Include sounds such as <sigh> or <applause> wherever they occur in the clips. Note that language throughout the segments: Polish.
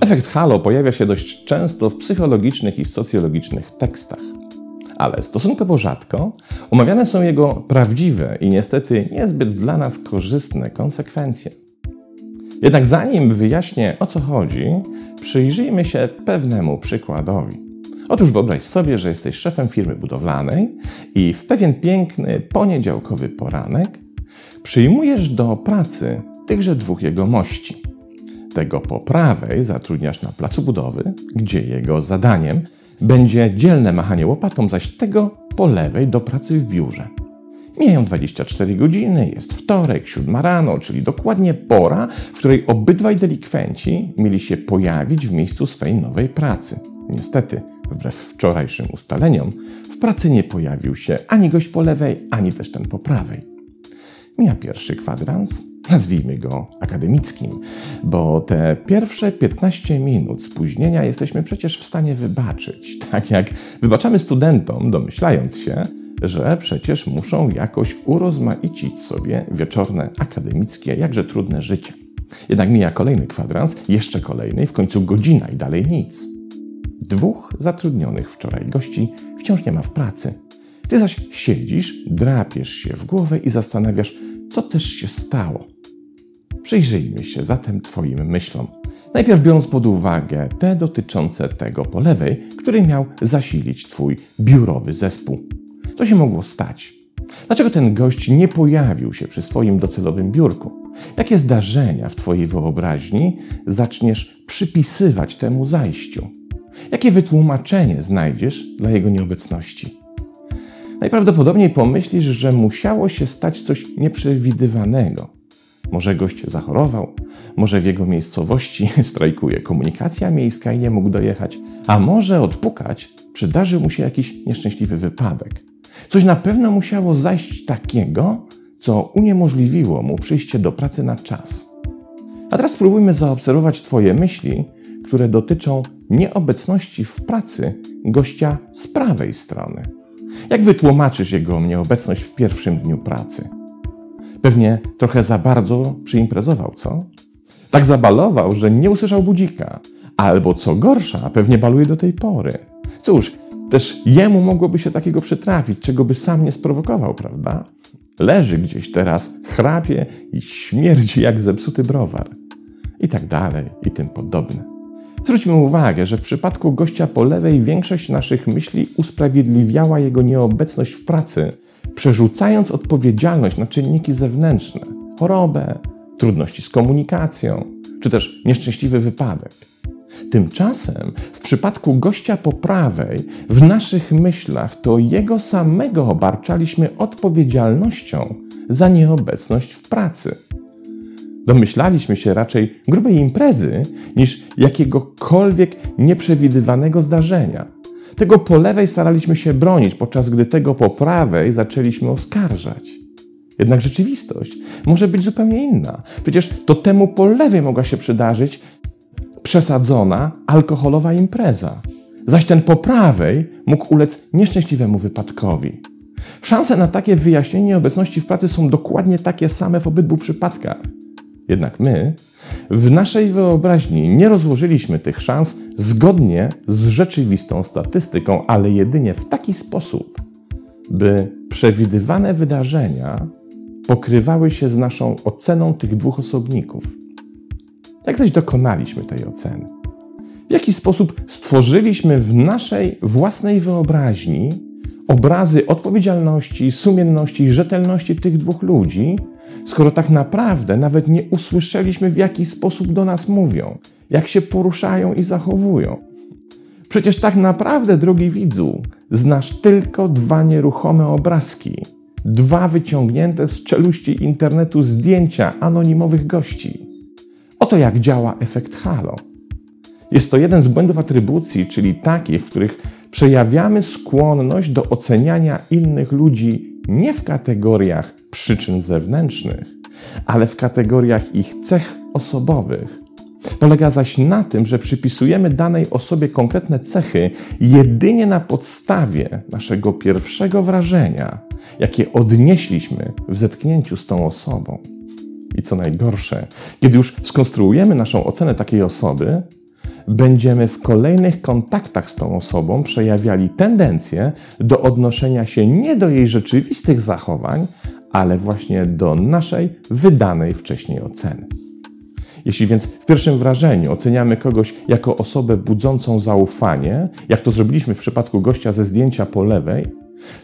Efekt halo pojawia się dość często w psychologicznych i socjologicznych tekstach, ale stosunkowo rzadko omawiane są jego prawdziwe i niestety niezbyt dla nas korzystne konsekwencje. Jednak zanim wyjaśnię o co chodzi, przyjrzyjmy się pewnemu przykładowi. Otóż wyobraź sobie, że jesteś szefem firmy budowlanej i w pewien piękny poniedziałkowy poranek przyjmujesz do pracy tychże dwóch jegomości. Tego po prawej zatrudniasz na placu budowy, gdzie jego zadaniem będzie dzielne machanie łopatą, zaś tego po lewej do pracy w biurze. Mijają 24 godziny, jest wtorek, siódma rano, czyli dokładnie pora, w której obydwaj delikwenci mieli się pojawić w miejscu swej nowej pracy. Niestety, wbrew wczorajszym ustaleniom, w pracy nie pojawił się ani gość po lewej, ani też ten po prawej. Mija pierwszy kwadrans, nazwijmy go akademickim, bo te pierwsze 15 minut spóźnienia jesteśmy przecież w stanie wybaczyć. Tak jak wybaczamy studentom, domyślając się, że przecież muszą jakoś urozmaicić sobie wieczorne akademickie, jakże trudne życie. Jednak mija kolejny kwadrans, jeszcze kolejny, w końcu godzina i dalej nic. Dwóch zatrudnionych wczoraj gości wciąż nie ma w pracy. Ty zaś siedzisz, drapiesz się w głowę i zastanawiasz, co też się stało. Przyjrzyjmy się zatem Twoim myślom. Najpierw biorąc pod uwagę te dotyczące tego po lewej, który miał zasilić Twój biurowy zespół. Co się mogło stać? Dlaczego ten gość nie pojawił się przy swoim docelowym biurku? Jakie zdarzenia w Twojej wyobraźni zaczniesz przypisywać temu zajściu? Jakie wytłumaczenie znajdziesz dla jego nieobecności? Najprawdopodobniej pomyślisz, że musiało się stać coś nieprzewidywanego. Może gość zachorował, może w jego miejscowości <laughs> strajkuje komunikacja miejska i nie mógł dojechać, a może odpukać przydarzył mu się jakiś nieszczęśliwy wypadek. Coś na pewno musiało zajść takiego, co uniemożliwiło mu przyjście do pracy na czas. A teraz spróbujmy zaobserwować Twoje myśli, które dotyczą nieobecności w pracy gościa z prawej strony. Jak wytłumaczysz jego nieobecność w pierwszym dniu pracy? Pewnie trochę za bardzo przyimprezował, co? Tak zabalował, że nie usłyszał budzika. Albo co gorsza, pewnie baluje do tej pory. Cóż, też jemu mogłoby się takiego przytrafić, czego by sam nie sprowokował, prawda? Leży gdzieś teraz, chrapie i śmierdzi jak zepsuty browar. I tak dalej, i tym podobne. Zwróćmy uwagę, że w przypadku gościa po lewej większość naszych myśli usprawiedliwiała jego nieobecność w pracy, przerzucając odpowiedzialność na czynniki zewnętrzne chorobę, trudności z komunikacją, czy też nieszczęśliwy wypadek. Tymczasem w przypadku gościa po prawej, w naszych myślach to jego samego obarczaliśmy odpowiedzialnością za nieobecność w pracy. Domyślaliśmy się raczej grubej imprezy niż jakiegokolwiek nieprzewidywanego zdarzenia. Tego po lewej staraliśmy się bronić, podczas gdy tego po prawej zaczęliśmy oskarżać. Jednak rzeczywistość może być zupełnie inna. Przecież to temu po lewej mogła się przydarzyć przesadzona alkoholowa impreza, zaś ten po prawej mógł ulec nieszczęśliwemu wypadkowi. Szanse na takie wyjaśnienie obecności w pracy są dokładnie takie same w obydwu przypadkach. Jednak my w naszej wyobraźni nie rozłożyliśmy tych szans zgodnie z rzeczywistą statystyką, ale jedynie w taki sposób, by przewidywane wydarzenia pokrywały się z naszą oceną tych dwóch osobników. Jak zaś dokonaliśmy tej oceny? W jaki sposób stworzyliśmy w naszej własnej wyobraźni obrazy odpowiedzialności, sumienności i rzetelności tych dwóch ludzi, skoro tak naprawdę nawet nie usłyszeliśmy, w jaki sposób do nas mówią, jak się poruszają i zachowują? Przecież tak naprawdę, drogi widzu, znasz tylko dwa nieruchome obrazki, dwa wyciągnięte z czeluści internetu zdjęcia anonimowych gości. Oto jak działa efekt halo. Jest to jeden z błędów atrybucji, czyli takich, w których przejawiamy skłonność do oceniania innych ludzi nie w kategoriach przyczyn zewnętrznych, ale w kategoriach ich cech osobowych, Polega zaś na tym, że przypisujemy danej osobie konkretne cechy jedynie na podstawie naszego pierwszego wrażenia, jakie odnieśliśmy w zetknięciu z tą osobą. I co najgorsze, kiedy już skonstruujemy naszą ocenę takiej osoby, będziemy w kolejnych kontaktach z tą osobą przejawiali tendencję do odnoszenia się nie do jej rzeczywistych zachowań, ale właśnie do naszej wydanej wcześniej oceny. Jeśli więc w pierwszym wrażeniu oceniamy kogoś jako osobę budzącą zaufanie, jak to zrobiliśmy w przypadku gościa ze zdjęcia po lewej,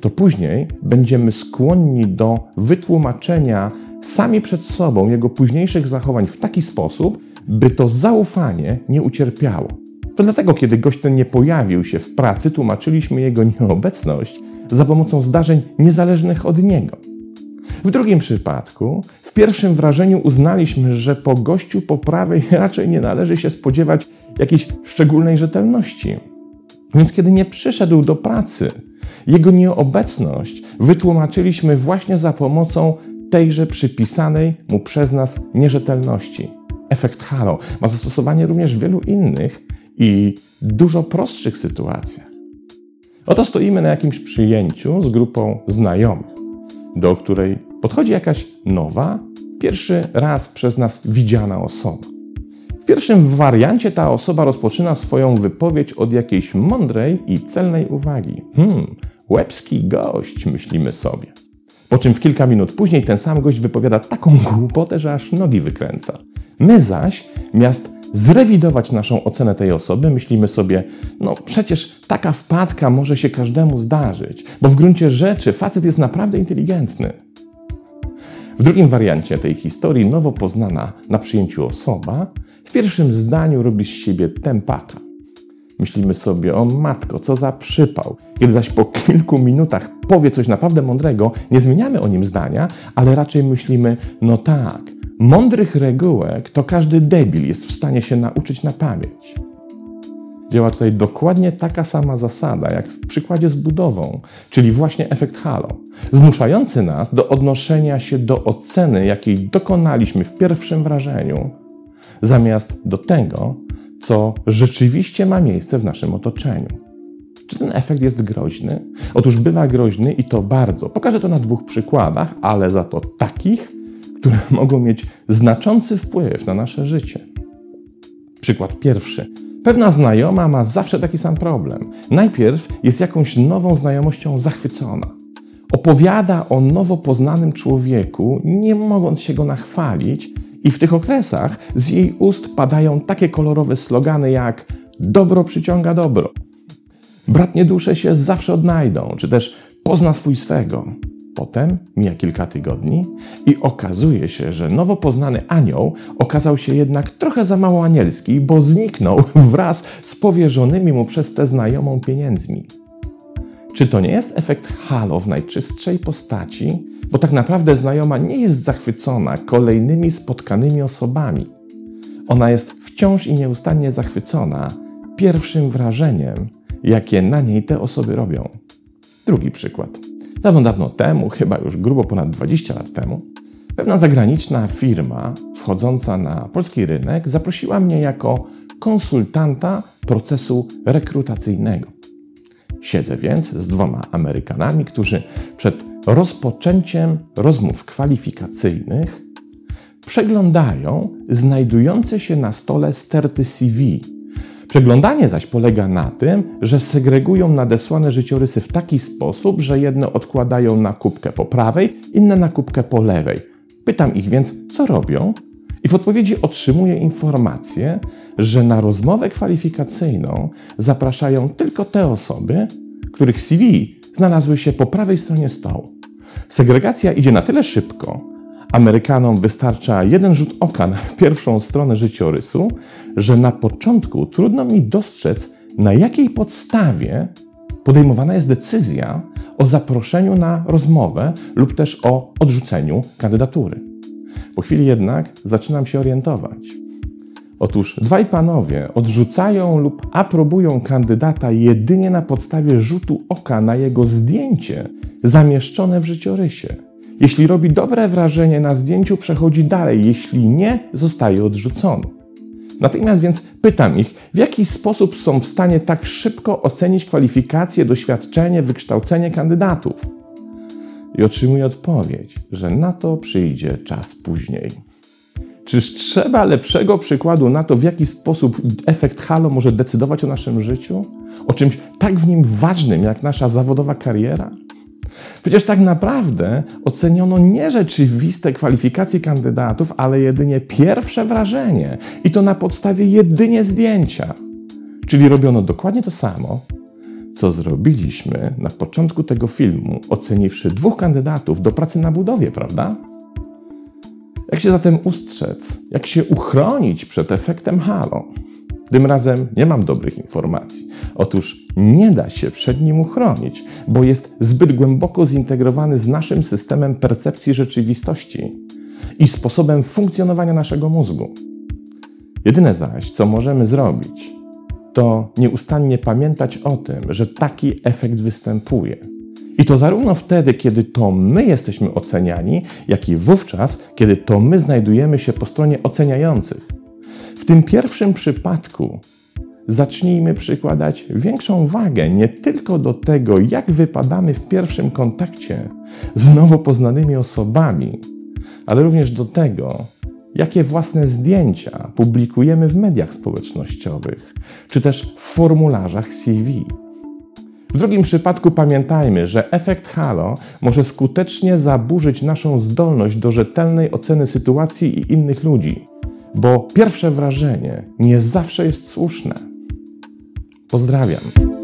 to później będziemy skłonni do wytłumaczenia sami przed sobą jego późniejszych zachowań w taki sposób, by to zaufanie nie ucierpiało. To dlatego, kiedy gość ten nie pojawił się w pracy, tłumaczyliśmy jego nieobecność za pomocą zdarzeń niezależnych od niego. W drugim przypadku, w pierwszym wrażeniu uznaliśmy, że po gościu po prawej <laughs> raczej nie należy się spodziewać jakiejś szczególnej rzetelności. Więc kiedy nie przyszedł do pracy, jego nieobecność wytłumaczyliśmy właśnie za pomocą tejże przypisanej mu przez nas nierzetelności. Efekt halo ma zastosowanie również w wielu innych i dużo prostszych sytuacjach. Oto stoimy na jakimś przyjęciu z grupą znajomych, do której podchodzi jakaś nowa, pierwszy raz przez nas widziana osoba. W pierwszym wariancie ta osoba rozpoczyna swoją wypowiedź od jakiejś mądrej i celnej uwagi. Hmm, łebski gość, myślimy sobie. Po czym w kilka minut później ten sam gość wypowiada taką głupotę, że aż nogi wykręca. My zaś, miast zrewidować naszą ocenę tej osoby, myślimy sobie, no przecież taka wpadka może się każdemu zdarzyć, bo w gruncie rzeczy facet jest naprawdę inteligentny. W drugim wariancie tej historii nowo poznana na przyjęciu osoba w pierwszym zdaniu robi z siebie tempaka. Myślimy sobie, o matko, co za przypał. Kiedy zaś po kilku minutach powie coś naprawdę mądrego, nie zmieniamy o nim zdania, ale raczej myślimy, no tak, mądrych regułek to każdy debil jest w stanie się nauczyć na pamięć. Działa tutaj dokładnie taka sama zasada, jak w przykładzie z budową, czyli właśnie efekt halo, zmuszający nas do odnoszenia się do oceny, jakiej dokonaliśmy w pierwszym wrażeniu, zamiast do tego, co rzeczywiście ma miejsce w naszym otoczeniu. Czy ten efekt jest groźny? Otóż bywa groźny i to bardzo. Pokażę to na dwóch przykładach, ale za to takich, które <laughs> mogą mieć znaczący wpływ na nasze życie. Przykład pierwszy. Pewna znajoma ma zawsze taki sam problem. Najpierw jest jakąś nową znajomością zachwycona. Opowiada o nowo poznanym człowieku, nie mogąc się go nachwalić, i w tych okresach z jej ust padają takie kolorowe slogany jak dobro przyciąga dobro, bratnie dusze się zawsze odnajdą, czy też pozna swój swego. Potem mija kilka tygodni i okazuje się, że nowo poznany anioł okazał się jednak trochę za mało anielski, bo zniknął <laughs> wraz z powierzonymi mu przez tę znajomą pieniędzmi. Czy to nie jest efekt halo w najczystszej postaci? Bo tak naprawdę znajoma nie jest zachwycona kolejnymi spotkanymi osobami. Ona jest wciąż i nieustannie zachwycona pierwszym wrażeniem, jakie na niej te osoby robią. Drugi przykład. Dawno, dawno temu, chyba już grubo ponad 20 lat temu, pewna zagraniczna firma wchodząca na polski rynek zaprosiła mnie jako konsultanta procesu rekrutacyjnego. Siedzę więc z dwoma Amerykanami, którzy przed rozpoczęciem rozmów kwalifikacyjnych przeglądają znajdujące się na stole sterty CV. Przeglądanie zaś polega na tym, że segregują nadesłane życiorysy w taki sposób, że jedne odkładają na kubkę po prawej, inne na kubkę po lewej. Pytam ich więc, co robią, i w odpowiedzi otrzymuję informację, że na rozmowę kwalifikacyjną zapraszają tylko te osoby, których CV znalazły się po prawej stronie stołu. Segregacja idzie na tyle szybko, Amerykanom wystarcza jeden rzut oka na pierwszą stronę życiorysu, że na początku trudno mi dostrzec, na jakiej podstawie podejmowana jest decyzja o zaproszeniu na rozmowę lub też o odrzuceniu kandydatury. Po chwili jednak zaczynam się orientować. Otóż dwaj panowie odrzucają lub aprobują kandydata jedynie na podstawie rzutu oka na jego zdjęcie zamieszczone w życiorysie. Jeśli robi dobre wrażenie na zdjęciu, przechodzi dalej, jeśli nie, zostaje odrzucony. Natychmiast więc pytam ich, w jaki sposób są w stanie tak szybko ocenić kwalifikacje, doświadczenie, wykształcenie kandydatów. I otrzymuję odpowiedź, że na to przyjdzie czas później. Czyż trzeba lepszego przykładu na to, w jaki sposób efekt halo może decydować o naszym życiu? O czymś tak w nim ważnym jak nasza zawodowa kariera? Przecież tak naprawdę oceniono nie rzeczywiste kwalifikacje kandydatów, ale jedynie pierwsze wrażenie i to na podstawie jedynie zdjęcia. Czyli robiono dokładnie to samo, co zrobiliśmy na początku tego filmu, oceniwszy dwóch kandydatów do pracy na budowie, prawda? Jak się zatem ustrzec? Jak się uchronić przed efektem halo? Tym razem nie mam dobrych informacji. Otóż nie da się przed nim uchronić, bo jest zbyt głęboko zintegrowany z naszym systemem percepcji rzeczywistości i sposobem funkcjonowania naszego mózgu. Jedyne zaś, co możemy zrobić, to nieustannie pamiętać o tym, że taki efekt występuje. I to zarówno wtedy, kiedy to my jesteśmy oceniani, jak i wówczas, kiedy to my znajdujemy się po stronie oceniających. W tym pierwszym przypadku zacznijmy przykładać większą wagę nie tylko do tego, jak wypadamy w pierwszym kontakcie z nowo poznanymi osobami, ale również do tego, jakie własne zdjęcia publikujemy w mediach społecznościowych, czy też w formularzach CV. W drugim przypadku pamiętajmy, że efekt halo może skutecznie zaburzyć naszą zdolność do rzetelnej oceny sytuacji i innych ludzi, bo pierwsze wrażenie nie zawsze jest słuszne. Pozdrawiam.